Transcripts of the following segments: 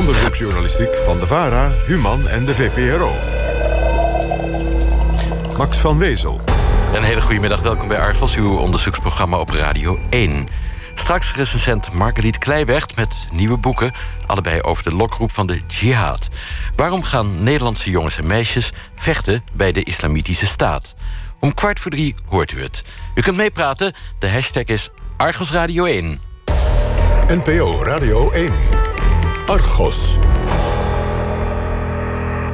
Onderzoeksjournalistiek van de VARA, Human en de VPRO. Max van Wezel. Een hele goede middag, welkom bij Argos, uw onderzoeksprogramma op Radio 1. Straks recensent Marguerite Kleiweg met nieuwe boeken... allebei over de lokroep van de jihad. Waarom gaan Nederlandse jongens en meisjes vechten bij de islamitische staat? Om kwart voor drie hoort u het. U kunt meepraten, de hashtag is Argos Radio 1. NPO Radio 1. Argos.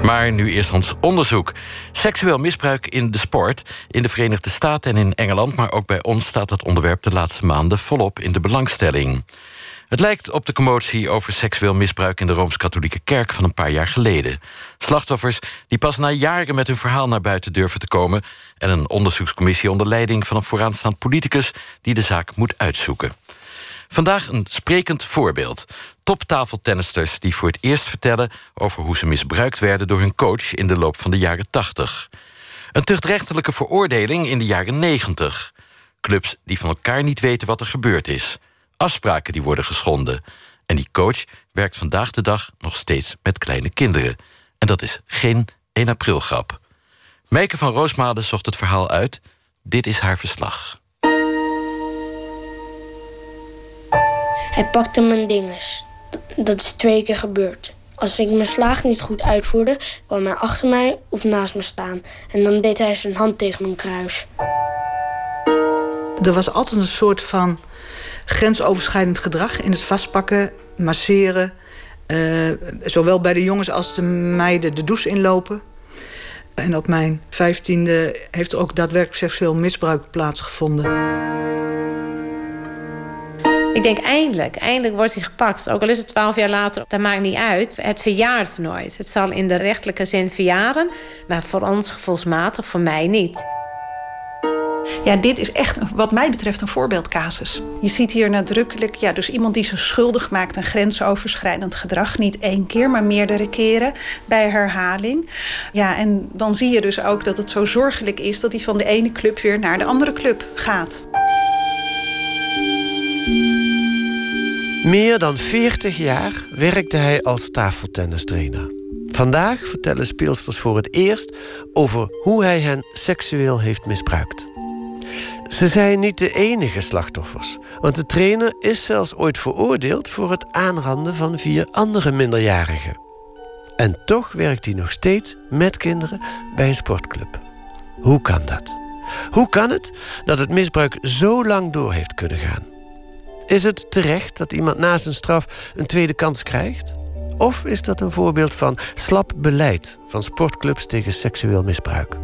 Maar nu eerst ons onderzoek. Seksueel misbruik in de sport. In de Verenigde Staten en in Engeland, maar ook bij ons staat het onderwerp de laatste maanden volop in de belangstelling. Het lijkt op de commotie over seksueel misbruik in de Rooms-Katholieke Kerk van een paar jaar geleden. Slachtoffers die pas na jaren met hun verhaal naar buiten durven te komen. En een onderzoekscommissie onder leiding van een vooraanstaand politicus die de zaak moet uitzoeken. Vandaag een sprekend voorbeeld. Toptafeltennisters die voor het eerst vertellen over hoe ze misbruikt werden door hun coach in de loop van de jaren 80. Een tuchtrechtelijke veroordeling in de jaren 90. Clubs die van elkaar niet weten wat er gebeurd is. Afspraken die worden geschonden. En die coach werkt vandaag de dag nog steeds met kleine kinderen. En dat is geen 1 april grap. Meike van Roosmalen zocht het verhaal uit. Dit is haar verslag. Hij pakte mijn dinges. Dat is twee keer gebeurd. Als ik mijn slaag niet goed uitvoerde, kwam hij achter mij of naast me staan. En dan deed hij zijn hand tegen mijn kruis. Er was altijd een soort van grensoverschrijdend gedrag in het vastpakken, masseren. Uh, zowel bij de jongens als de meiden de douche inlopen. En op mijn vijftiende heeft er ook daadwerkelijk seksueel misbruik plaatsgevonden. Ik denk eindelijk, eindelijk wordt hij gepakt. Ook al is het twaalf jaar later, dat maakt niet uit. Het verjaart nooit. Het zal in de rechtelijke zin verjaren, maar voor ons gevoelsmatig, voor mij niet. Ja, dit is echt wat mij betreft een voorbeeldcasus. Je ziet hier nadrukkelijk ja, dus iemand die zich schuldig maakt aan grensoverschrijdend gedrag. Niet één keer, maar meerdere keren bij herhaling. Ja, en dan zie je dus ook dat het zo zorgelijk is dat hij van de ene club weer naar de andere club gaat. Meer dan 40 jaar werkte hij als tafeltennistrainer. Vandaag vertellen speelsters voor het eerst over hoe hij hen seksueel heeft misbruikt. Ze zijn niet de enige slachtoffers, want de trainer is zelfs ooit veroordeeld voor het aanranden van vier andere minderjarigen. En toch werkt hij nog steeds met kinderen bij een sportclub. Hoe kan dat? Hoe kan het dat het misbruik zo lang door heeft kunnen gaan? Is het terecht dat iemand na zijn straf een tweede kans krijgt? Of is dat een voorbeeld van slap beleid van sportclubs tegen seksueel misbruik?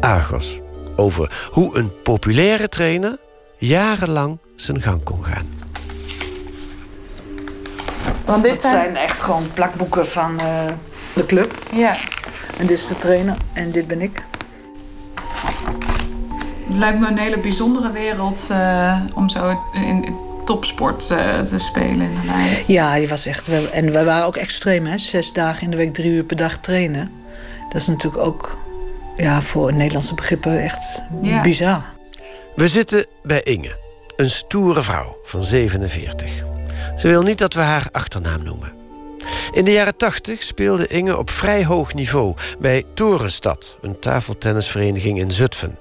Argos, over hoe een populaire trainer jarenlang zijn gang kon gaan. Want dit zijn... echt gewoon plakboeken van uh, de club. Ja. En dit is de trainer en dit ben ik. Het lijkt me een hele bijzondere wereld uh, om zo in, topsport uh, te spelen inderdaad. Ja, je was echt... En we waren ook extreem, hè. Zes dagen in de week, drie uur per dag trainen. Dat is natuurlijk ook ja, voor Nederlandse begrippen echt ja. bizar. We zitten bij Inge, een stoere vrouw van 47. Ze wil niet dat we haar achternaam noemen. In de jaren 80 speelde Inge op vrij hoog niveau bij Torenstad, een tafeltennisvereniging in Zutphen.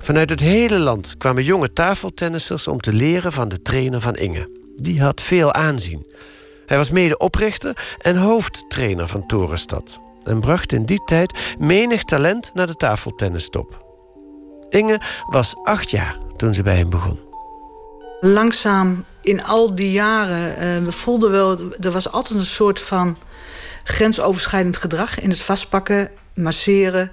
Vanuit het hele land kwamen jonge tafeltennissers om te leren van de trainer van Inge. Die had veel aanzien. Hij was medeoprichter en hoofdtrainer van Torenstad en bracht in die tijd menig talent naar de tafeltennistop. Inge was acht jaar toen ze bij hem begon. Langzaam in al die jaren, uh, we voelden wel, er was altijd een soort van grensoverschrijdend gedrag in het vastpakken, masseren.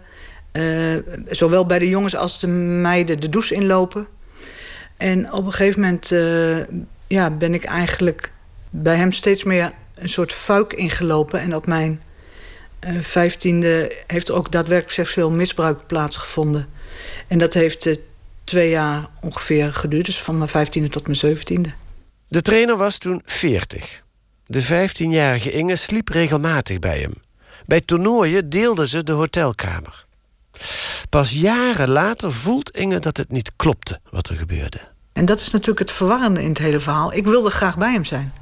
Uh, zowel bij de jongens als de meiden de douche inlopen. En op een gegeven moment uh, ja, ben ik eigenlijk bij hem steeds meer een soort fuik ingelopen. En op mijn uh, vijftiende heeft er ook daadwerkelijk seksueel misbruik plaatsgevonden. En dat heeft twee jaar ongeveer geduurd, dus van mijn vijftiende tot mijn zeventiende. De trainer was toen veertig. De vijftienjarige Inge sliep regelmatig bij hem. Bij toernooien deelden ze de hotelkamer. Pas jaren later voelt Inge dat het niet klopte wat er gebeurde. En dat is natuurlijk het verwarrende in het hele verhaal. Ik wilde graag bij hem zijn.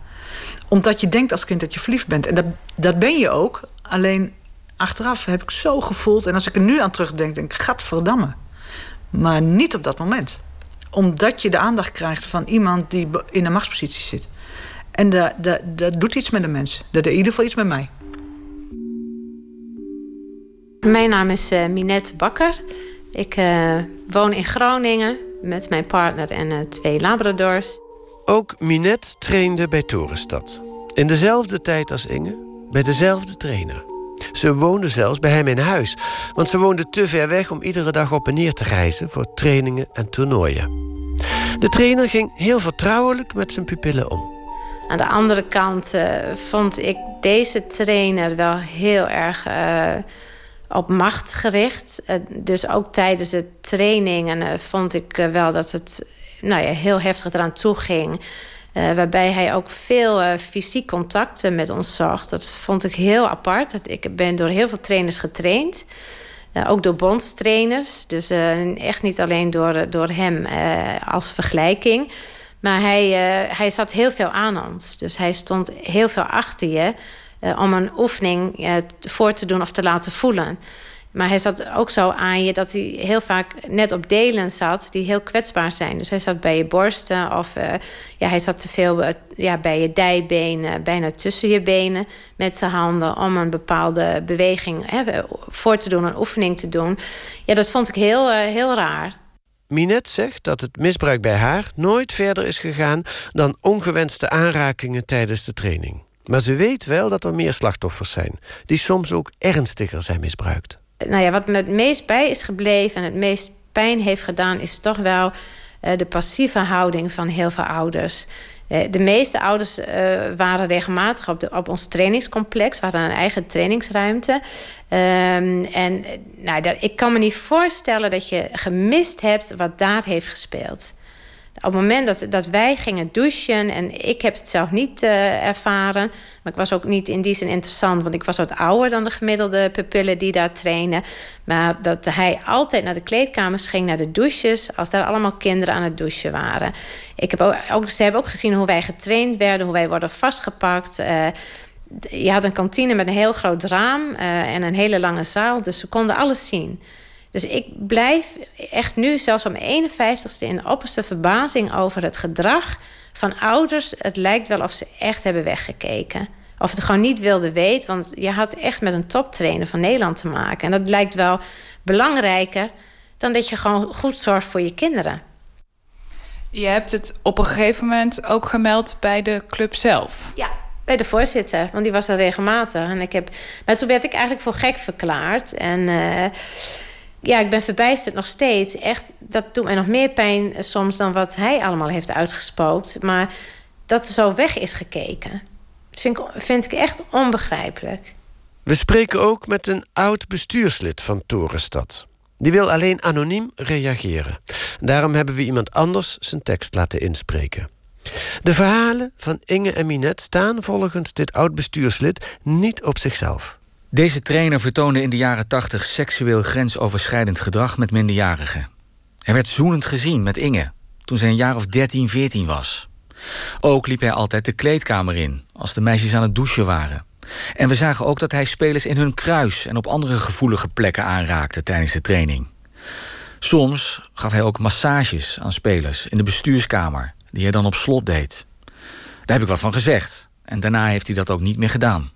Omdat je denkt als kind dat je verliefd bent. En dat, dat ben je ook. Alleen achteraf heb ik zo gevoeld. En als ik er nu aan terugdenk, denk ik, gadverdamme. Maar niet op dat moment. Omdat je de aandacht krijgt van iemand die in een machtspositie zit. En dat, dat, doet iets met de mens. Dat deed in ieder geval iets met mij. Mijn naam is uh, Minette Bakker. Ik uh, woon in Groningen met mijn partner en uh, twee labradors. Ook Minette trainde bij Torenstad. In dezelfde tijd als Inge, bij dezelfde trainer. Ze woonde zelfs bij hem in huis, want ze woonde te ver weg om iedere dag op en neer te reizen voor trainingen en toernooien. De trainer ging heel vertrouwelijk met zijn pupillen om. Aan de andere kant uh, vond ik deze trainer wel heel erg op macht gericht. Uh, dus ook tijdens de trainingen vond ik wel dat het nou ja, heel heftig eraan toe ging. waarbij hij ook veel fysiek contact met ons zocht. Dat vond ik heel apart. Ik ben door heel veel trainers getraind. ook door bondstrainers. Dus echt niet alleen door, door hem als vergelijking. Maar hij, hij zat heel veel aan ons. Dus hij stond heel veel achter je uh, om een oefening uh, voor te doen of te laten voelen. Maar hij zat ook zo aan je dat hij heel vaak net op delen zat die heel kwetsbaar zijn. Dus hij zat bij je borsten of ja, hij zat te veel ja, bij je dijbenen, bijna tussen je benen met zijn handen om een bepaalde beweging hè, voor te doen, een oefening te doen. Ja, dat vond ik heel, heel raar. Minette zegt dat het misbruik bij haar nooit verder is gegaan dan ongewenste aanrakingen tijdens de training. Maar ze weet wel dat er meer slachtoffers zijn, die soms ook ernstiger zijn misbruikt. Nou ja, wat me het meest bij is gebleven en het meest pijn heeft gedaan, is toch wel uh, de passieve houding van heel veel ouders. Uh, de meeste ouders uh, waren regelmatig op, op ons trainingscomplex. We hadden een eigen trainingsruimte. Um, en nou, dat, ik kan me niet voorstellen dat je gemist hebt wat daar heeft gespeeld. Op het moment dat, dat wij gingen douchen, en ik heb het zelf niet uh, ervaren, maar ik was ook niet in die zin interessant, want ik was wat ouder dan de gemiddelde pupillen die daar trainen. Maar dat hij altijd naar de kleedkamers ging, naar de douches, als daar allemaal kinderen aan het douchen waren. Ik heb ook, ze hebben ook gezien hoe wij getraind werden, hoe wij worden vastgepakt. Uh, je had een kantine met een heel groot raam uh, en een hele lange zaal, dus ze konden alles zien. Dus ik blijf echt nu, zelfs om mijn 51ste, in opperste verbazing over het gedrag van ouders. Het lijkt wel of ze echt hebben weggekeken. Of het gewoon niet wilden weten. Want je had echt met een toptrainer van Nederland te maken. En dat lijkt wel belangrijker dan dat je gewoon goed zorgt voor je kinderen. Je hebt het op een gegeven moment ook gemeld bij de club zelf. Ja, bij de voorzitter, want die was er regelmatig. En ik heb, maar toen werd ik eigenlijk voor gek verklaard. En uh, ja, ik ben verbijsterd nog steeds. Echt, dat doet mij nog meer pijn soms dan wat hij allemaal heeft uitgespookt. Maar dat er zo weg is gekeken, dat vind ik, vind ik echt onbegrijpelijk. We spreken ook met een oud bestuurslid van Torenstad. Die wil alleen anoniem reageren. Daarom hebben we iemand anders zijn tekst laten inspreken. De verhalen van Inge en Minette staan volgens dit oud bestuurslid niet op zichzelf. Deze trainer vertoonde in de jaren 80 seksueel grensoverschrijdend gedrag met minderjarigen. Hij werd zoenend gezien met Inge toen zij een jaar of 13, 14 was. Ook liep hij altijd de kleedkamer in als de meisjes aan het douchen waren. En we zagen ook dat hij spelers in hun kruis en op andere gevoelige plekken aanraakte tijdens de training. Soms gaf hij ook massages aan spelers in de bestuurskamer, die hij dan op slot deed. Daar heb ik wat van gezegd en daarna heeft hij dat ook niet meer gedaan.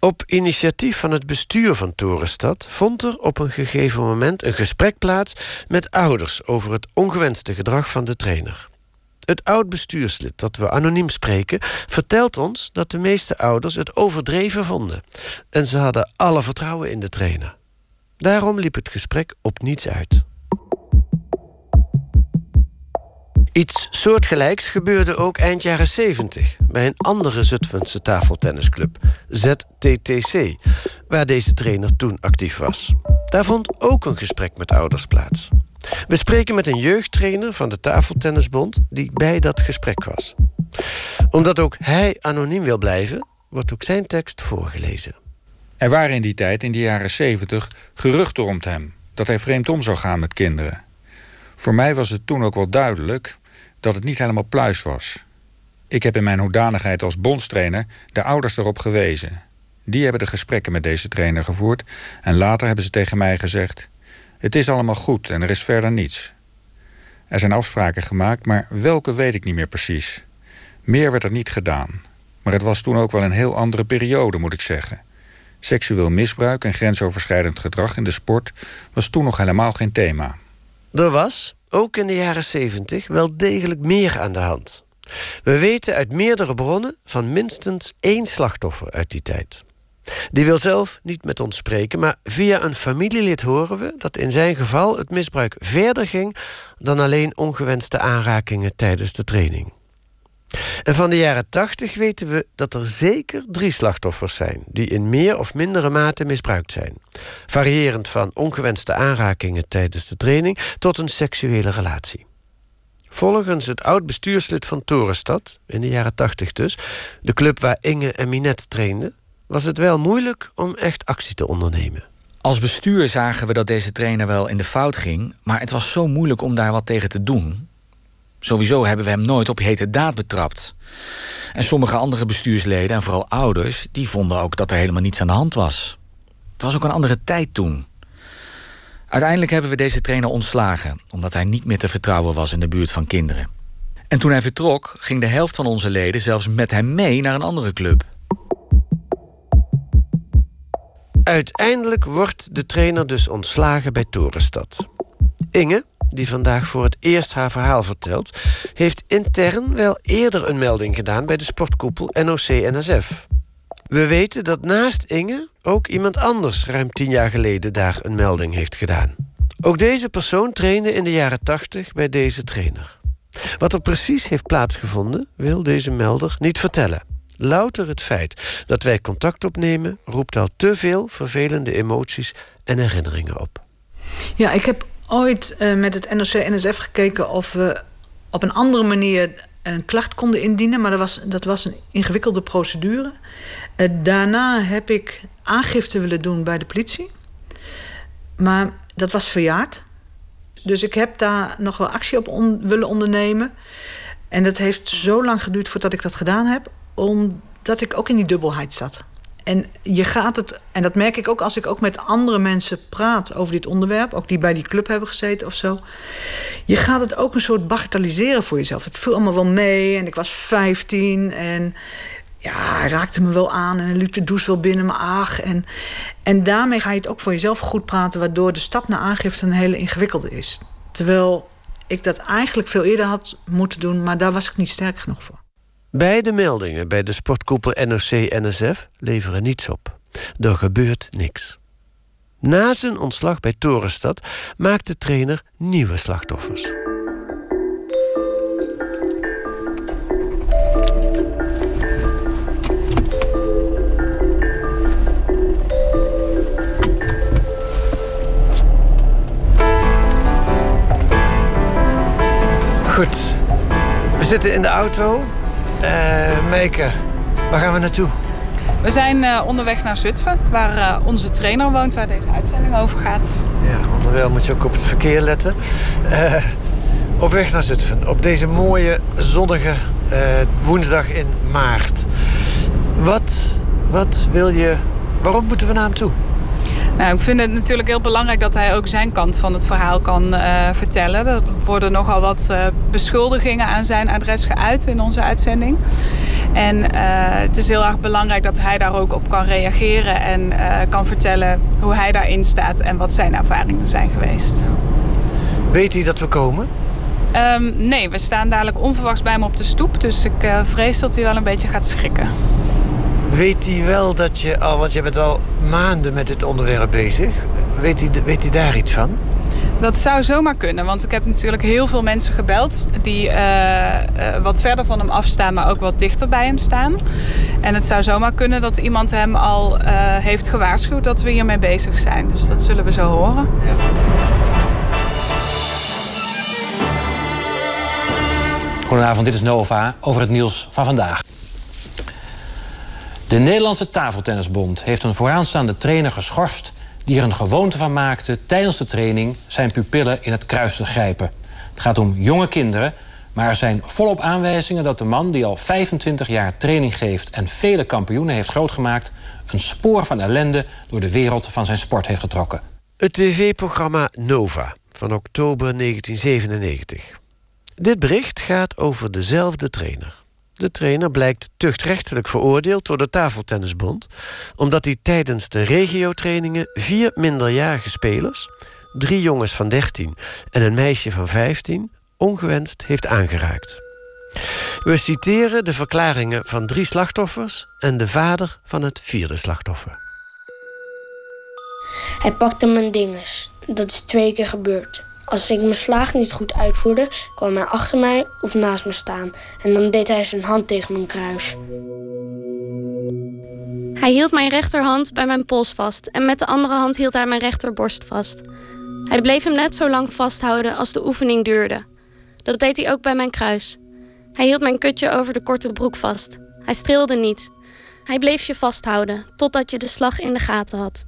Op initiatief van het bestuur van Torenstad vond er op een gegeven moment een gesprek plaats met ouders over het ongewenste gedrag van de trainer. Het oud bestuurslid dat we anoniem spreken vertelt ons dat de meeste ouders het overdreven vonden en ze hadden alle vertrouwen in de trainer. Daarom liep het gesprek op niets uit. Iets soortgelijks gebeurde ook eind jaren 70 bij een andere Zutphense tafeltennisclub, ZTTC, waar deze trainer toen actief was. Daar vond ook een gesprek met ouders plaats. We spreken met een jeugdtrainer van de Tafeltennisbond die bij dat gesprek was. Omdat ook hij anoniem wil blijven, wordt ook zijn tekst voorgelezen. Er waren in die tijd, in de jaren 70, geruchten rond hem dat hij vreemd om zou gaan met kinderen. Voor mij was het toen ook wel duidelijk dat het niet helemaal pluis was. Ik heb in mijn hoedanigheid als bondstrainer de ouders erop gewezen. Die hebben de gesprekken met deze trainer gevoerd en later hebben ze tegen mij gezegd: Het is allemaal goed en er is verder niets. Er zijn afspraken gemaakt, maar welke weet ik niet meer precies. Meer werd er niet gedaan. Maar het was toen ook wel een heel andere periode, moet ik zeggen. Seksueel misbruik en grensoverschrijdend gedrag in de sport was toen nog helemaal geen thema. Er was, ook in de jaren 70, wel degelijk meer aan de hand. We weten uit meerdere bronnen van minstens één slachtoffer uit die tijd. Die wil zelf niet met ons spreken, maar via een familielid horen we dat in zijn geval het misbruik verder ging dan alleen ongewenste aanrakingen tijdens de training. En van de jaren 80 weten we dat er zeker drie slachtoffers zijn die in meer of mindere mate misbruikt zijn. Variërend van ongewenste aanrakingen tijdens de training tot een seksuele relatie. Volgens het oud-bestuurslid van Torenstad, in de jaren 80 dus, de club waar Inge en Minette trainden, was het wel moeilijk om echt actie te ondernemen. Als bestuur zagen we dat deze trainer wel in de fout ging, maar het was zo moeilijk om daar wat tegen te doen. Sowieso hebben we hem nooit op hete daad betrapt. En sommige andere bestuursleden, en vooral ouders, die vonden ook dat er helemaal niets aan de hand was. Het was ook een andere tijd toen. Uiteindelijk hebben we deze trainer ontslagen, omdat hij niet meer te vertrouwen was in de buurt van kinderen. En toen hij vertrok, ging de helft van onze leden zelfs met hem mee naar een andere club. Uiteindelijk wordt de trainer dus ontslagen bij Torenstad. Inge, die vandaag voor het eerst haar verhaal vertelt, heeft intern wel eerder een melding gedaan bij de sportkoepel NOC-NSF. We weten dat naast Inge ook iemand anders ruim tien jaar geleden daar een melding heeft gedaan. Ook deze persoon trainde in de jaren tachtig bij deze trainer. Wat er precies heeft plaatsgevonden, wil deze melder niet vertellen. Louter het feit dat wij contact opnemen roept al te veel vervelende emoties en herinneringen op. Ja, ik heb ooit uh, met het NOC-NSF gekeken of we op een andere manier een klacht konden indienen, maar dat was, dat was een ingewikkelde procedure. Uh, daarna heb ik aangifte willen doen bij de politie, maar dat was verjaard. Dus ik heb daar nog wel actie op willen ondernemen. En dat heeft zo lang geduurd voordat ik dat gedaan heb, omdat ik ook in die dubbelheid zat. En je gaat het, en dat merk ik ook als ik ook met andere mensen praat over dit onderwerp, ook die bij die club hebben gezeten of zo. Je gaat het ook een soort bagatelliseren voor jezelf. Het viel allemaal wel mee en ik was 15 en ja, hij raakte me wel aan en liep de douche wel binnen me ach. En, en daarmee ga je het ook voor jezelf goed praten, waardoor de stap naar aangifte een hele ingewikkelde is. Terwijl ik dat eigenlijk veel eerder had moeten doen, maar daar was ik niet sterk genoeg voor. Beide meldingen bij de sportkoepel NOC-NSF leveren niets op. Er gebeurt niks. Na zijn ontslag bij Torenstad maakt de trainer nieuwe slachtoffers. Goed, we zitten in de auto uh, Meike, waar gaan we naartoe? We zijn uh, onderweg naar Zutphen, waar uh, onze trainer woont, waar deze uitzending over gaat. Ja, onderwijl moet je ook op het verkeer letten. op weg naar Zutphen, op deze mooie zonnige woensdag in maart. Wat, wat wil je, waarom moeten we naar hem toe? Nou, ik vind het natuurlijk heel belangrijk dat hij ook zijn kant van het verhaal kan uh, vertellen. Er worden nogal wat uh, beschuldigingen aan zijn adres geuit in onze uitzending. En uh, het is heel erg belangrijk dat hij daar ook op kan reageren en kan vertellen hoe hij daarin staat en wat zijn ervaringen zijn geweest. Weet hij dat we komen? Um, nee, we staan dadelijk onverwachts bij hem op de stoep. Dus ik vrees dat hij wel een beetje gaat schrikken. Weet hij wel dat je al, want je bent al maanden met dit onderwerp bezig. Weet hij, weet hij daar iets van? Dat zou zomaar kunnen, want ik heb natuurlijk heel veel mensen gebeld die uh, uh, wat verder van hem afstaan, maar ook wat dichter bij hem staan. En het zou zomaar kunnen dat iemand hem al uh, heeft gewaarschuwd dat we hiermee bezig zijn. Dus dat zullen we zo horen. Ja. Goedenavond, dit is Nova over het nieuws van vandaag. De Nederlandse Tafeltennisbond heeft een vooraanstaande trainer geschorst die er een gewoonte van maakte tijdens de training zijn pupillen in het kruis te grijpen. Het gaat om jonge kinderen Maar er zijn volop aanwijzingen dat de man die al 25 jaar training geeft en vele kampioenen heeft grootgemaakt, een spoor van ellende door de wereld van zijn sport heeft getrokken. Het tv-programma Nova van oktober 1997. Dit bericht gaat over dezelfde trainer. De trainer blijkt tuchtrechtelijk veroordeeld door de Tafeltennisbond... omdat hij tijdens de regiotrainingen vier minderjarige spelers... drie jongens van 13 en een meisje van 15... ongewenst heeft aangeraakt. We citeren de verklaringen van drie slachtoffers... en de vader van het vierde slachtoffer. Hij pakte mijn dinges. Dat is twee keer gebeurd. Als ik mijn slag niet goed uitvoerde, kwam hij achter mij of naast me staan. En dan deed hij zijn hand tegen mijn kruis. Hij hield mijn rechterhand bij mijn pols vast en met de andere hand hield hij mijn rechterborst vast. Hij bleef hem net zo lang vasthouden als de oefening duurde. Dat deed hij ook bij mijn kruis. Hij hield mijn kutje over de korte broek vast. Hij streelde niet. Hij bleef je vasthouden totdat je de slag in de gaten had.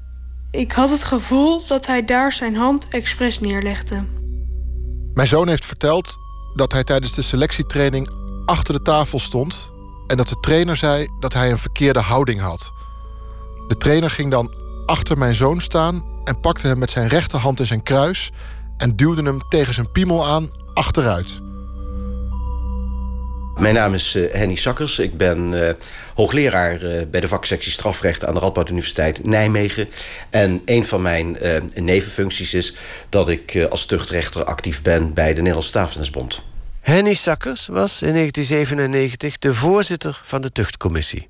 Ik had het gevoel dat hij daar zijn hand expres neerlegde. Mijn zoon heeft verteld dat hij tijdens de selectietraining achter de tafel stond en dat de trainer zei dat hij een verkeerde houding had. De trainer ging dan achter mijn zoon staan en pakte hem met zijn rechterhand in zijn kruis en duwde hem tegen zijn piemel aan achteruit. Mijn naam is uh, Henny Sakkers. Ik ben uh, hoogleraar uh, bij de vaksectie strafrecht aan de Radboud Universiteit Nijmegen. En een van mijn nevenfuncties is dat ik als tuchtrechter actief ben bij de Nederlandse Tafeltennisbond. Henny Sakkers was in 1997 de voorzitter van de tuchtcommissie.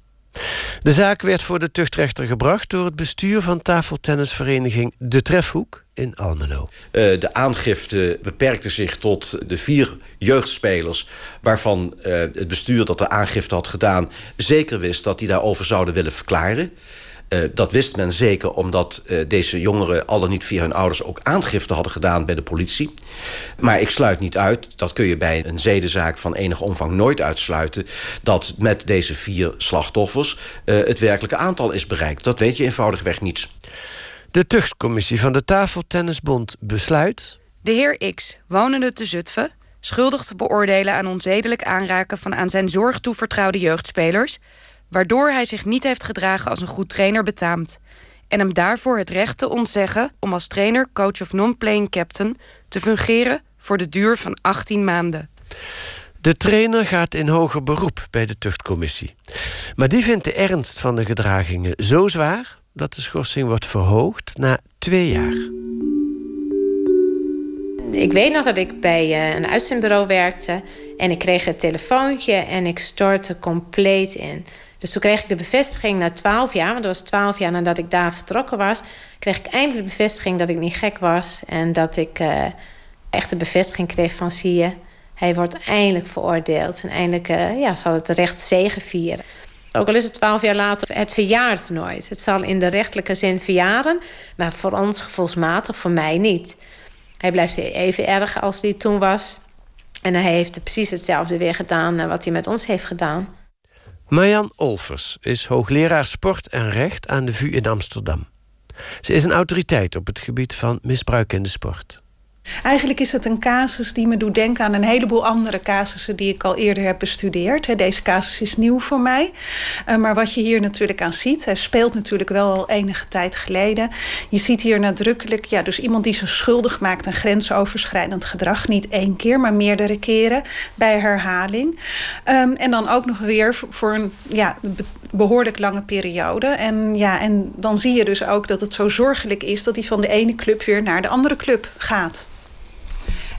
De zaak werd voor de tuchtrechter gebracht door het bestuur van tafeltennisvereniging De Trefhoek in Almelo. Uh, de aangifte beperkte zich tot de vier jeugdspelers... waarvan uh, het bestuur dat de aangifte had gedaan... zeker wist dat die daarover zouden willen verklaren. Uh, dat wist men zeker omdat uh, deze jongeren... al dan niet via hun ouders ook aangifte hadden gedaan bij de politie. Maar ik sluit niet uit, dat kun je bij een zedenzaak van enige omvang nooit uitsluiten... dat met deze vier slachtoffers uh, het werkelijke aantal is bereikt. Dat weet je eenvoudigweg niet. De tuchtcommissie van de Tafeltennisbond besluit... De heer X, wonende te Zutphen... schuldig te beoordelen aan onzedelijk aanraken... van aan zijn zorg toevertrouwde jeugdspelers waardoor hij zich niet heeft gedragen als een goed trainer betaamt. En hem daarvoor het recht te ontzeggen om als trainer, coach of non-playing captain te fungeren voor de duur van 18 maanden. De trainer gaat in hoger beroep bij de tuchtcommissie. Maar die vindt de ernst van de gedragingen zo zwaar dat de schorsing wordt verhoogd na twee jaar. Ik weet nog dat ik bij eh, een uitzendbureau werkte en ik kreeg een telefoontje en ik stortte compleet in. Dus toen kreeg ik de bevestiging na twaalf jaar, want dat was twaalf jaar nadat ik daar vertrokken was, kreeg ik eindelijk de bevestiging dat ik niet gek was en dat ik uh, echt de bevestiging kreeg van zie je, hij wordt eindelijk veroordeeld en eindelijk uh, ja, zal het recht zegevieren. Ook al is het twaalf jaar later, het verjaart nooit. Het zal in de rechtelijke zin verjaren, maar voor ons gevoelsmatig, voor mij niet. Hij blijft even erg als hij toen was. En hij heeft precies hetzelfde weer gedaan eh, wat hij met ons heeft gedaan. Marjan Olvers is hoogleraar sport en recht aan de VU in Amsterdam. Ze is een autoriteit op het gebied van misbruik in de sport. Eigenlijk is het een casus die me doet denken aan een heleboel andere casussen die ik al eerder heb bestudeerd. Deze casus is nieuw voor mij. Eh, maar wat je hier natuurlijk aan ziet, hij speelt natuurlijk wel al enige tijd geleden. Je ziet hier nadrukkelijk, ja, dus iemand die zich schuldig maakt aan grensoverschrijdend gedrag. Niet één keer, maar meerdere keren bij herhaling. Um, en dan ook nog weer voor een ja, behoorlijk lange periode. En, ja, en dan zie je dus ook dat het zo zorgelijk is dat hij van de ene club weer naar de andere club gaat.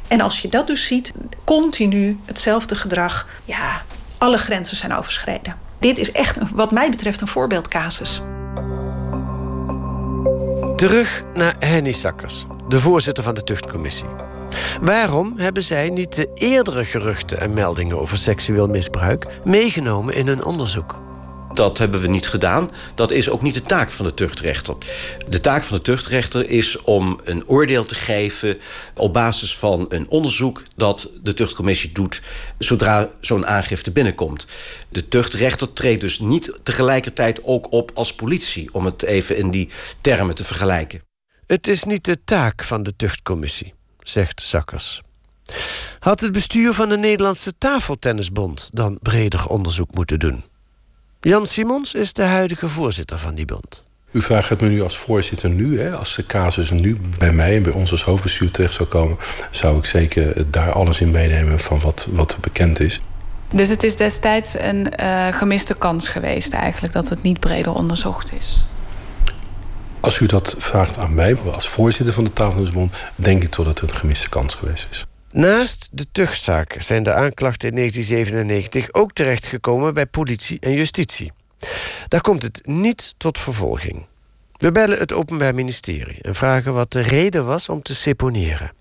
En als je dat dus ziet, continu hetzelfde gedrag, ja, alle grenzen zijn overschreden. Dit is echt, wat mij betreft, een voorbeeldcasus. Terug naar Henny Sakkers, de voorzitter van de tuchtcommissie. Waarom hebben zij niet de eerdere geruchten en meldingen over seksueel misbruik meegenomen in hun onderzoek? Dat hebben we niet gedaan. Dat is ook niet de taak van de tuchtrechter. De taak van de tuchtrechter is om een oordeel te geven op basis van een onderzoek dat de tuchtcommissie doet zodra zo'n aangifte binnenkomt. De tuchtrechter treedt dus niet tegelijkertijd ook op als politie, om het even in die termen te vergelijken. Het is niet de taak van de tuchtcommissie, zegt Sakkers. Had het bestuur van de Nederlandse Tafeltennisbond dan breder onderzoek moeten doen? Jan Simons is de huidige voorzitter van die bond. U vraagt het me nu als voorzitter nu. Hè? Als de casus nu bij mij en bij ons als hoofdbestuur terecht zou komen... zou ik zeker daar alles in meenemen van wat, wat bekend is. Dus het is destijds een uh, gemiste kans geweest eigenlijk... dat het niet breder onderzocht is? Als u dat vraagt aan mij, als voorzitter van de Tafeltennisbond... denk ik dat het een gemiste kans geweest is. Naast de tuchtzaak zijn de aanklachten in 1997 ook terechtgekomen bij politie en justitie. Daar komt het niet tot vervolging. We bellen het Openbaar Ministerie en vragen wat de reden was om te seponeren.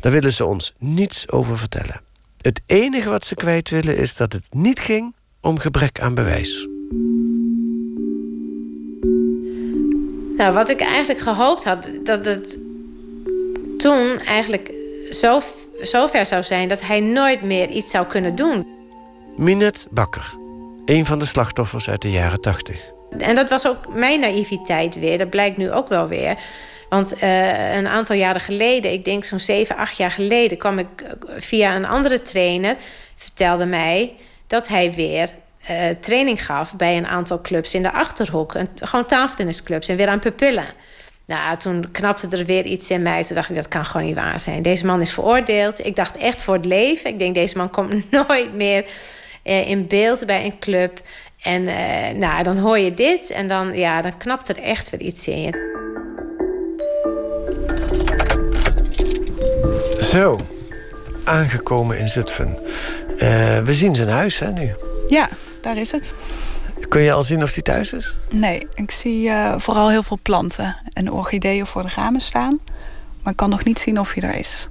Daar willen ze ons niets over vertellen. Het enige wat ze kwijt willen is dat het niet ging om gebrek aan bewijs. Nou, wat ik eigenlijk gehoopt had, dat het toen eigenlijk zo, zo ver zou zijn dat hij nooit meer iets zou kunnen doen. Minet Bakker, een van de slachtoffers uit de jaren tachtig. En dat was ook mijn naïviteit weer. Dat blijkt nu ook wel weer. Want uh, een aantal jaren geleden, ik denk zo'n 7, 8 jaar geleden, kwam ik via een andere trainer, vertelde mij dat hij weer uh, training gaf bij een aantal clubs in de achterhoek. Gewoon tafeltennisclubs en weer aan pupillen. Nou, toen knapte er weer iets in mij. Toen dacht ik, dat kan gewoon niet waar zijn. Deze man is veroordeeld. Ik dacht echt voor het leven. Ik denk, deze man komt nooit meer uh, in beeld bij een club. En uh, nou, dan hoor je dit en dan, ja, dan knapt er echt weer iets in je. Zo, aangekomen in Zutphen. Uh, we zien zijn huis hè, nu. Ja, daar is het. Kun je al zien of hij thuis is? Nee, ik zie uh, vooral heel veel planten en orchideeën voor de ramen staan. Maar ik kan nog niet zien of hij er is.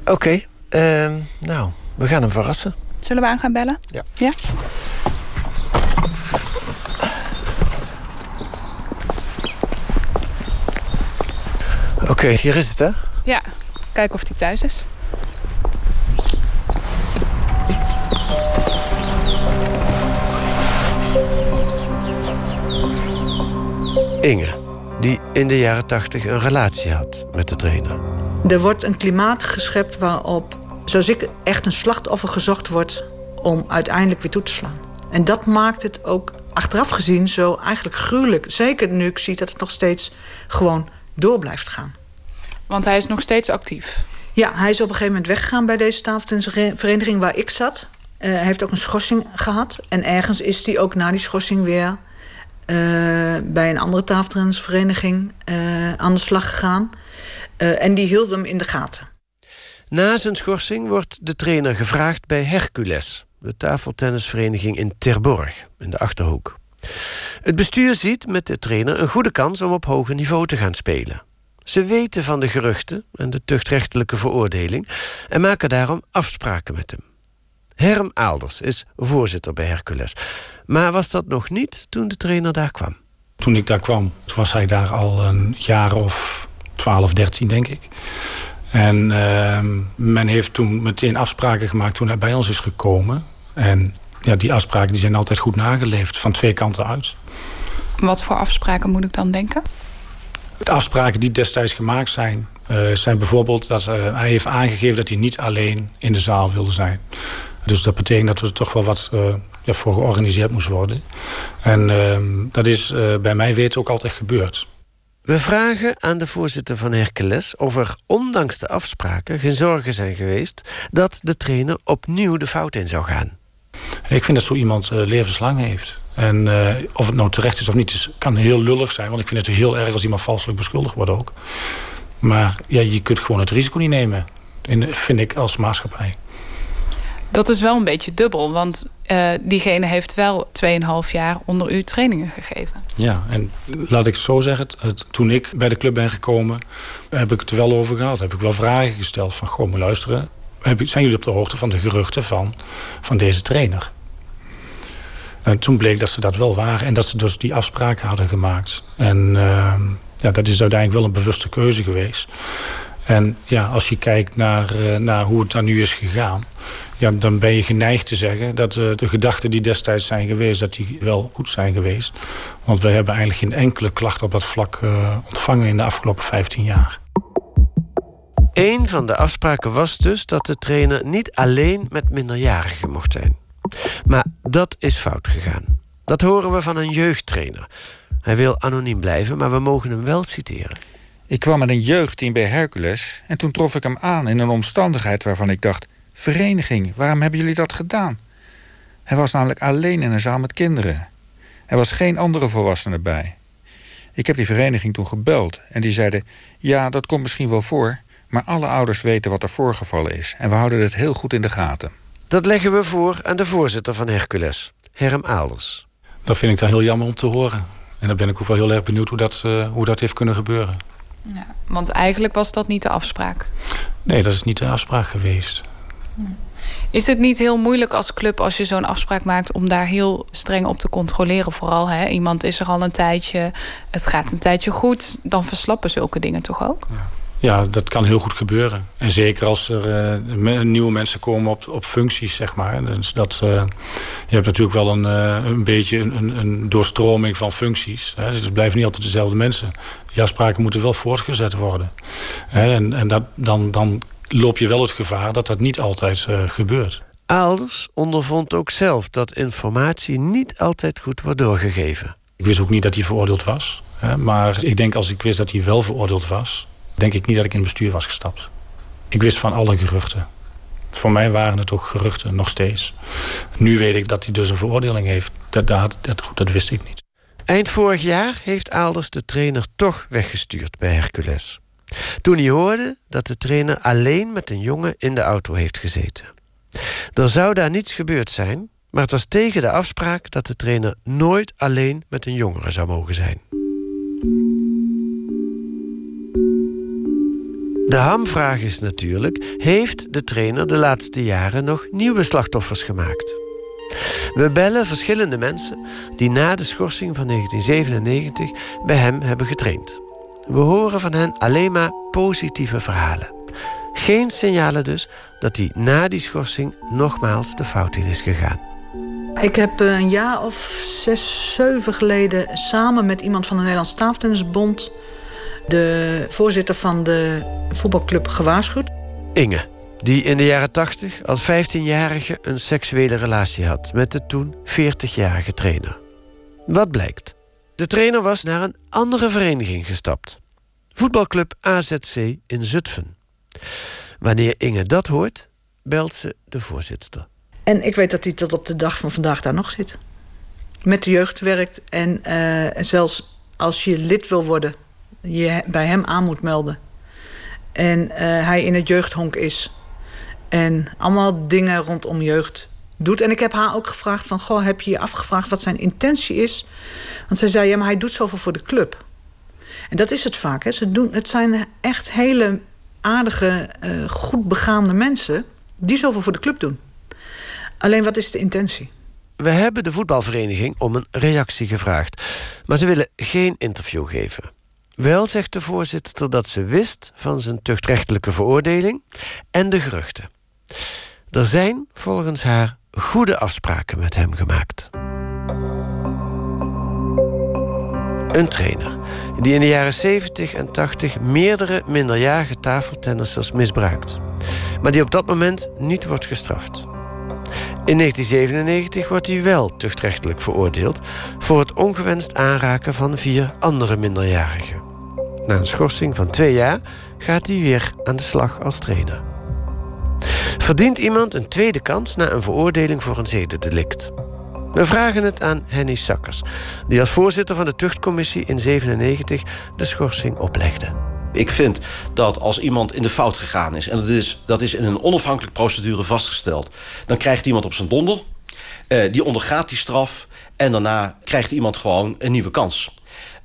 Oké, okay, uh, nou, we gaan hem verrassen. Zullen we aan gaan bellen? Ja. Ja? Oké, okay, hier is het hè? Ja, kijken of hij thuis is. Inge, die in de jaren tachtig een relatie had met de trainer. Er wordt een klimaat geschept waarop, zoals ik, echt een slachtoffer gezocht wordt om uiteindelijk weer toe te slaan. En dat maakt het ook achteraf gezien zo eigenlijk gruwelijk. Zeker nu ik zie dat het nog steeds gewoon door blijft gaan. Want hij is nog steeds actief? Ja, hij is op een gegeven moment weggegaan bij deze tafeltennisvereniging waar ik zat. Uh, hij heeft ook een schorsing gehad. En ergens is hij ook na die schorsing weer bij een andere tafeltennisvereniging uh, aan de slag gegaan. en die hield hem in de gaten. Na zijn schorsing wordt de trainer gevraagd bij Hercules, de tafeltennisvereniging in Terborg, in de achterhoek. Het bestuur ziet met de trainer een goede kans om op hoger niveau te gaan spelen. Ze weten van de geruchten en de tuchtrechtelijke veroordeling en maken daarom afspraken met hem. Herm Aalders is voorzitter bij Hercules. Maar was dat nog niet toen de trainer daar kwam? Toen ik daar kwam, was hij daar al een jaar of 12, 13, denk ik. En uh, men heeft toen meteen afspraken gemaakt toen hij bij ons is gekomen. En ja, die afspraken die zijn altijd goed nageleefd, van twee kanten uit. Wat voor afspraken moet ik dan denken? De afspraken die destijds gemaakt zijn, uh, zijn bijvoorbeeld dat uh, hij heeft aangegeven dat hij niet alleen in de zaal wilde zijn. Dus dat betekent dat er toch wel wat uh, ja, voor georganiseerd moest worden. En ehm, dat is bij mij weten ook altijd gebeurd. We vragen aan de voorzitter van Hercules of er ondanks de afspraken geen zorgen zijn geweest dat de trainer opnieuw de fout in zou gaan. Ik vind dat zo iemand uh, levenslang heeft. En uh, of het nou terecht is of niet, is, kan heel lullig zijn. Want ik vind het heel erg als iemand valselijk beschuldigd wordt ook. Maar ja, je kunt gewoon het risico niet nemen. In, vind ik als maatschappij. Dat is wel een beetje dubbel. Want uh, diegene heeft wel 2,5 jaar onder u trainingen gegeven. Ja, en laat ik zo zeggen. Het, toen ik bij de club ben gekomen, heb ik het er wel over gehad. Heb ik wel vragen gesteld van, goh, maar luisteren. Zijn jullie op de hoogte van de geruchten van, van deze trainer? En toen bleek dat ze dat wel waren. En dat ze dus die afspraken hadden gemaakt. En uh, ja, dat is uiteindelijk wel een bewuste keuze geweest. En ja, als je kijkt naar, uh, naar hoe het dan nu is gegaan... Ja, dan ben je geneigd te zeggen dat uh, de gedachten die destijds zijn geweest... dat die wel goed zijn geweest. Want we hebben eigenlijk geen enkele klacht op dat vlak uh, ontvangen... in de afgelopen 15 jaar. Een van de afspraken was dus dat de trainer niet alleen met minderjarigen mocht zijn. Maar dat is fout gegaan. Dat horen we van een jeugdtrainer. Hij wil anoniem blijven, maar we mogen hem wel citeren. Ik kwam met een jeugdteam bij Hercules en toen trof ik hem aan in een omstandigheid waarvan ik dacht: Vereniging, waarom hebben jullie dat gedaan? Hij was namelijk alleen in een zaal met kinderen. Er was geen andere volwassene bij. Ik heb die vereniging toen gebeld en die zeiden: Ja, dat komt misschien wel voor, maar alle ouders weten wat er voorgevallen is en we houden het heel goed in de gaten. Dat leggen we voor aan de voorzitter van Hercules, Herm Aalders. Dat vind ik dan heel jammer om te horen. En dan ben ik ook wel heel erg benieuwd hoe dat, uh, hoe dat heeft kunnen gebeuren. Ja, want eigenlijk was dat niet de afspraak. Nee, dat is niet de afspraak geweest. Is het niet heel moeilijk als club als je zo'n afspraak maakt om daar heel streng op te controleren? Vooral hè? iemand is er al een tijdje, het gaat een tijdje goed, dan verslappen zulke dingen toch ook? Ja. Ja, dat kan heel goed gebeuren. En zeker als er uh, nieuwe mensen komen op, op functies, zeg maar. Dus dat, uh, je hebt natuurlijk wel een, uh, een beetje een, een, doorstroming van functies. Hè. Dus het blijven niet altijd dezelfde mensen. Die afspraken moeten wel voortgezet worden. Hè. En, en dat, dan, dan loop je wel het gevaar dat dat niet altijd gebeurt. Aalders ondervond ook zelf dat informatie niet altijd goed wordt doorgegeven. Ik wist ook niet dat hij veroordeeld was. Hè. Maar ik denk als ik wist dat hij wel veroordeeld was denk ik niet dat ik in het bestuur was gestapt. Ik wist van alle geruchten. Voor mij waren het ook geruchten, nog steeds. Nu weet ik dat hij dus een veroordeling heeft. Dat, dat, dat, dat wist ik niet. Eind vorig jaar heeft Aalders de trainer toch weggestuurd bij Hercules. Toen hij hoorde dat de trainer alleen met een jongen in de auto heeft gezeten. Er zou daar niets gebeurd zijn, maar het was tegen de afspraak dat de trainer nooit alleen met een jongere zou mogen zijn. De hamvraag is natuurlijk: heeft de trainer de laatste jaren nog nieuwe slachtoffers gemaakt? We bellen verschillende mensen die na de schorsing van 1997 bij hem hebben getraind. We horen van hen alleen maar positieve verhalen. Geen signalen dus dat hij na die schorsing nogmaals de fout in is gegaan. Ik heb eh, een jaar of zes, zeven geleden samen met iemand van de Nederlandse Tafeltennisbond de voorzitter van de voetbalclub gewaarschuwd. Inge, die in de jaren 80 als 15-jarige een seksuele relatie had met de toen 40-jarige trainer. Wat blijkt? De trainer was naar een andere vereniging gestapt. Voetbalclub AZC in Zutphen. Wanneer Inge dat hoort, belt ze de voorzitter. En ik weet dat hij tot op de dag van vandaag daar nog zit. Met de jeugd werkt en uh, zelfs als je lid wil worden je bij hem aan moet melden. En uh, hij in het jeugdhonk is. En allemaal dingen rondom jeugd doet. En ik heb haar ook gevraagd van... Goh, heb je je afgevraagd wat zijn intentie is? Want zij zei, ja, maar hij doet zoveel voor de club. En dat is het vaak. Hè. Ze doen, het zijn echt hele aardige, uh, goed begaande mensen... die zoveel voor de club doen. Alleen, wat is de intentie? We hebben de voetbalvereniging om een reactie gevraagd. Maar ze willen geen interview geven. Wel zegt de voorzitter dat ze wist van zijn tuchtrechtelijke veroordeling en de geruchten. Er zijn volgens haar goede afspraken met hem gemaakt. Een trainer die in de jaren 70 en 80 meerdere minderjarige tafeltennissers misbruikt, maar die op dat moment niet wordt gestraft. In 1997 wordt hij wel tuchtrechtelijk veroordeeld voor het ongewenst aanraken van vier andere minderjarigen. Na een schorsing van twee jaar gaat hij weer aan de slag als trainer. Verdient iemand een tweede kans na een veroordeling voor een zedendelict? We vragen het aan Henny Sakkers, die als voorzitter van de tuchtcommissie in 97 de schorsing oplegde. Ik vind dat als iemand in de fout gegaan is... en dat is, dat is in een onafhankelijke procedure vastgesteld... dan krijgt iemand op zijn donder, eh, die ondergaat die straf... en daarna krijgt iemand gewoon een nieuwe kans.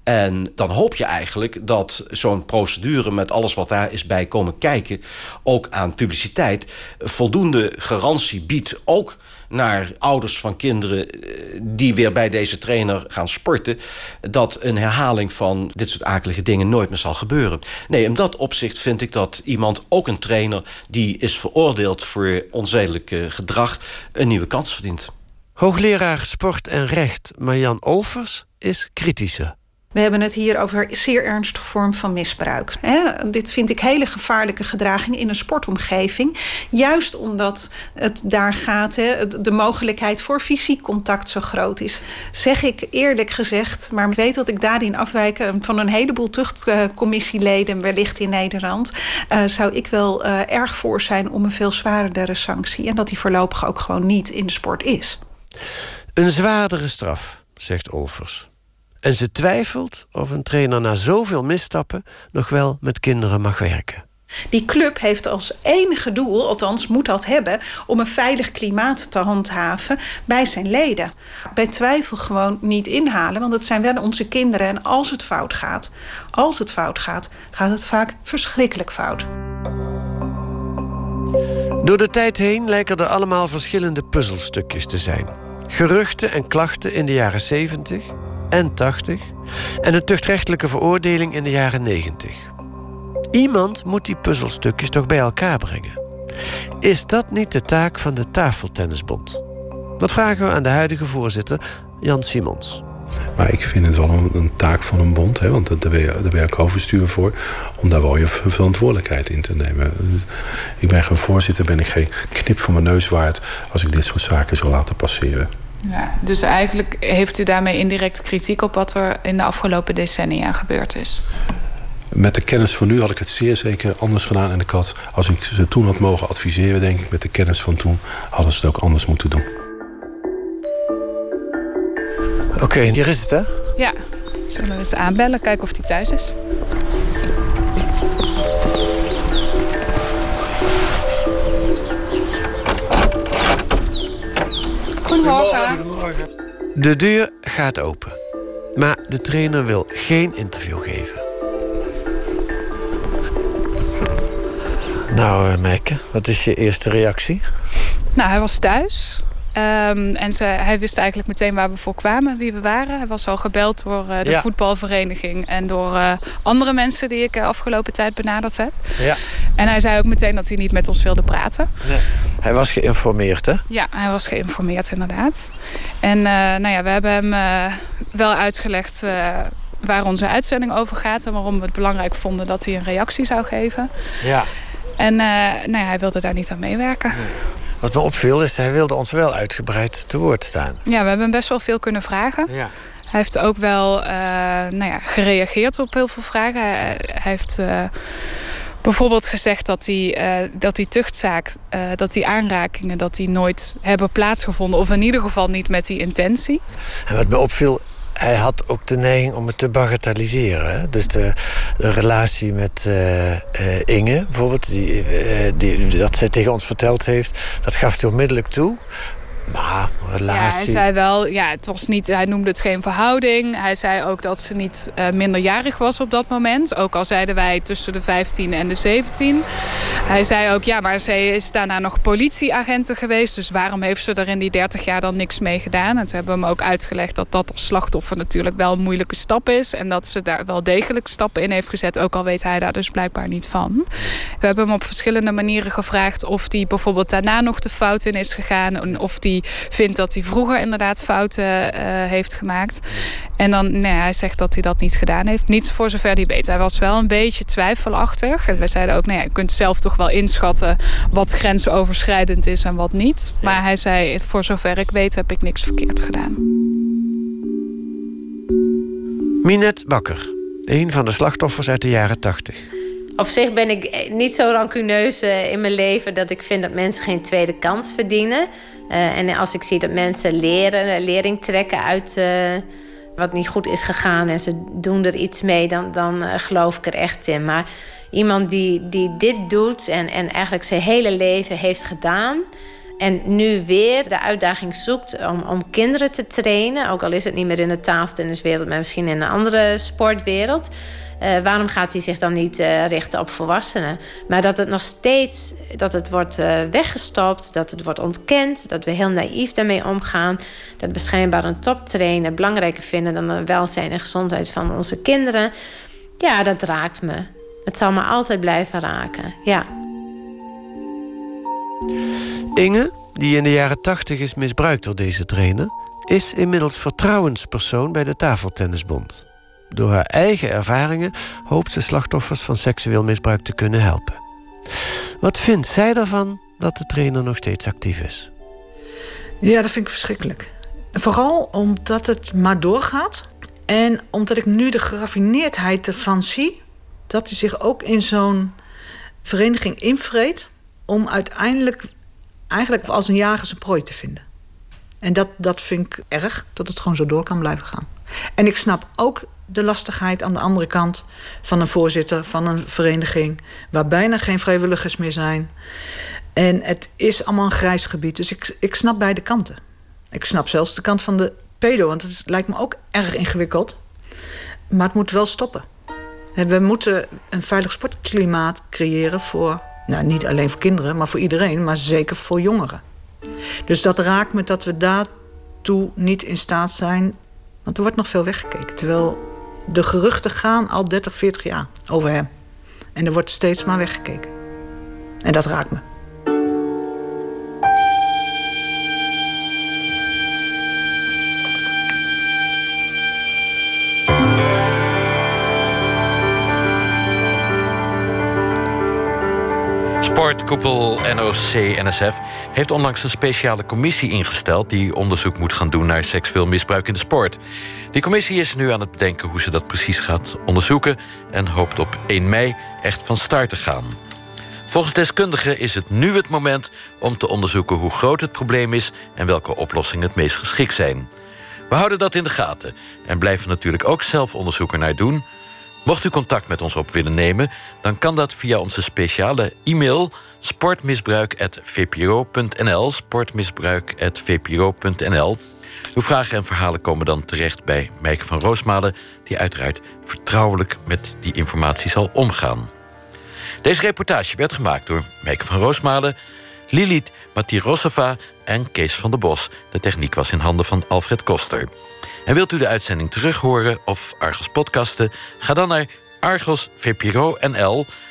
En dan hoop je eigenlijk dat zo'n procedure met alles wat daar is bij komen kijken... ook aan publiciteit voldoende garantie biedt... ook naar ouders van kinderen eh, die weer bij deze trainer gaan sporten... dat een herhaling van dit soort akelige dingen nooit meer zal gebeuren. Nee, in dat opzicht vind ik dat iemand, ook een trainer... die is veroordeeld voor onzedelijk gedrag, een nieuwe kans verdient. Hoogleraar Sport en Recht Marjan Olvers is kritischer. We hebben het hier over zeer ernstige vorm van misbruik. dit vind ik hele gevaarlijke gedraging in een sportomgeving. Juist omdat het daar gaat, de mogelijkheid voor fysiek contact zo groot is. Zeg ik eerlijk gezegd, maar ik weet dat ik daarin afwijk van een heleboel tuchtcommissieleden, wellicht in Nederland, uh, zou ik wel erg voor zijn om een veel zwaardere sanctie. En dat die voorlopig ook gewoon niet in de sport is. Een zwaardere straf, zegt Olvers. En ze twijfelt of een trainer na zoveel misstappen nog wel met kinderen mag werken. Die club heeft als enige doel, althans moet dat hebben, om een veilig klimaat te handhaven bij zijn leden. Bij twijfel gewoon niet inhalen, want het zijn wel onze kinderen. En als het fout gaat, als het fout gaat, gaat het vaak verschrikkelijk fout. Door de tijd heen lijken er allemaal verschillende puzzelstukjes te zijn. Geruchten en klachten in de jaren 70 en 80 en een tuchtrechtelijke veroordeling in de jaren 90. Iemand moet die puzzelstukjes toch bij elkaar brengen. Is dat niet de taak van de Tafeltennisbond? Dat vragen we aan de huidige voorzitter Jan Simons. Maar ik vind het wel een, taak van een bond, hè, want daar ben, je, daar voor, om daar wel je verantwoordelijkheid in te nemen. Ik ben geen voorzitter, ben ik geen knip voor mijn neus waard als ik dit soort zaken zou laten passeren. Ja, dus eigenlijk heeft u daarmee indirect kritiek op wat er in de afgelopen decennia gebeurd is? Met de kennis van nu had ik het zeer zeker anders gedaan. En ik had, als ik ze toen had mogen adviseren, denk ik, met de kennis van toen, hadden ze het ook anders moeten doen. Oké, hier is het, hè? Ja. Zullen we eens aanbellen, kijken of hij thuis is? Goedemorgen. De deur gaat open. Maar de trainer wil geen interview geven. Nou, uh, Meike, wat is je eerste reactie? Nou, hij was thuis. Um, en ze, hij wist eigenlijk meteen waar we voor kwamen, wie we waren. Hij was al gebeld door uh, de ja. voetbalvereniging en door uh, andere mensen die ik uh, afgelopen tijd benaderd heb. Ja. En hij zei ook meteen dat hij niet met ons wilde praten. Nee. Hij was geïnformeerd, hè? Ja, hij was geïnformeerd, inderdaad. En nou ja, we hebben hem wel uitgelegd waar onze uitzending over gaat en waarom we het belangrijk vonden dat hij een reactie zou geven. Ja. En nou ja, hij wilde daar niet aan meewerken. Nee. Wat me opviel is, hij wilde ons wel uitgebreid te woord staan. Ja, we hebben best wel veel kunnen vragen. Ja. Hij heeft ook wel uh, nou ja, gereageerd op heel veel vragen. Hij, hij heeft uh, bijvoorbeeld gezegd dat die, uh, dat die tuchtzaak, dat die aanrakingen, dat die nooit hebben plaatsgevonden. Of in ieder geval niet met die intentie. En wat me opviel, hij had ook de neiging om het te bagatelliseren. Hè? Dus de, relatie met uh, uh, Inge, bijvoorbeeld, die, uh, die, dat zij tegen ons verteld heeft, dat gaf hij onmiddellijk toe. Maar. Ja, hij zei wel, ja, het was niet, hij noemde het geen verhouding. Hij zei ook dat ze niet uh, minderjarig was op dat moment. Ook al zeiden wij tussen de 15 en de 17. Hij zei ook, ja, maar ze is daarna nog politieagenten geweest. Dus waarom heeft ze er in die 30 jaar dan niks mee gedaan? En toen hebben we hem ook uitgelegd dat dat als slachtoffer natuurlijk wel een moeilijke stap is. En dat ze daar wel degelijk stappen in heeft gezet. Ook al weet hij daar dus blijkbaar niet van. We hebben hem op verschillende manieren gevraagd of hij bijvoorbeeld daarna nog de fout in is gegaan. Of die vindt dat hij vroeger inderdaad fouten uh, heeft gemaakt. En dan, nee, hij zegt dat hij dat niet gedaan heeft. Niet voor zover hij weet. Hij was wel een beetje twijfelachtig. En wij zeiden ook, nou ja, je kunt zelf toch wel inschatten wat grensoverschrijdend is en wat niet. Maar hij zei, voor zover ik weet heb ik niks verkeerd gedaan. Minet Bakker, een van de slachtoffers uit de jaren 80. Op zich ben ik niet zo rancuneus in mijn leven dat ik vind dat mensen geen tweede kans verdienen. Uh, en als ik zie dat mensen leren, lering trekken uit uh, wat niet goed is gegaan en ze doen er iets mee, dan, dan uh, geloof ik er echt in. Maar iemand die, die dit doet en, en eigenlijk zijn hele leven heeft gedaan. En nu weer de uitdaging zoekt om, om kinderen te trainen. Ook al is het niet meer in de tafeltenniswereld, maar misschien in een andere sportwereld. Uh, waarom gaat hij zich dan niet uh, richten op volwassenen? Maar dat het nog steeds dat het wordt uh, weggestopt, dat het wordt ontkend, dat we heel naïef daarmee omgaan, dat we schijnbaar een toptrainer belangrijker vinden dan de welzijn en gezondheid van onze kinderen. Ja, dat raakt me. Het zal me altijd blijven raken. Ja. Inge, die in de jaren tachtig is misbruikt door deze trainer, is inmiddels vertrouwenspersoon bij de Tafeltennisbond. Door haar eigen ervaringen hoopt ze slachtoffers van seksueel misbruik te kunnen helpen. Wat vindt zij ervan dat de trainer nog steeds actief is? Ja, dat vind ik verschrikkelijk. Vooral omdat het maar doorgaat. En omdat ik nu de geraffineerdheid ervan zie... dat hij zich ook in zo'n vereniging invreet... om uiteindelijk eigenlijk als een jager zijn prooi te vinden. En dat, dat vind ik erg, dat het gewoon zo door kan blijven gaan. En ik snap ook de lastigheid aan de andere kant van een voorzitter van een vereniging... waar bijna geen vrijwilligers meer zijn. En het is allemaal een grijs gebied, dus ik, ik snap beide kanten. Ik snap zelfs de kant van de pedo, want het lijkt me ook erg ingewikkeld. Maar het moet wel stoppen. We moeten een veilig sportklimaat creëren voor, nou niet alleen voor kinderen, maar voor iedereen, maar zeker voor jongeren. Dus dat raakt me dat we daartoe niet in staat zijn, want er wordt nog veel weggekeken. Terwijl de geruchten gaan al 30, 40 jaar over hem. En er wordt steeds maar weggekeken. En dat raakt me. Sportkoepel NOC-NSF heeft onlangs een speciale commissie ingesteld... die onderzoek moet gaan doen naar seksueel misbruik in de sport. Die commissie is nu aan het bedenken hoe ze dat precies gaat onderzoeken... en hoopt op 1 mei echt van start te gaan. Volgens deskundigen is het nu het moment om te onderzoeken hoe groot het probleem is... en welke oplossingen het meest geschikt zijn. We houden dat in de gaten en blijven natuurlijk ook zelf onderzoek naar doen... Mocht u contact met ons op willen nemen, dan kan dat via onze speciale e-mail sportmisbruik.vpro.nl. Sportmisbruik.vpro.nl. Uw vragen en verhalen komen dan terecht bij Meike van Roosmalen, die uiteraard vertrouwelijk met die informatie zal omgaan. Deze reportage werd gemaakt door Meike van Roosmalen, Lilith Matirosova en Kees van der Bos. De techniek was in handen van Alfred Koster. En wilt u de uitzending terughoren of Argos podcasten? Ga dan naar Argos VPRO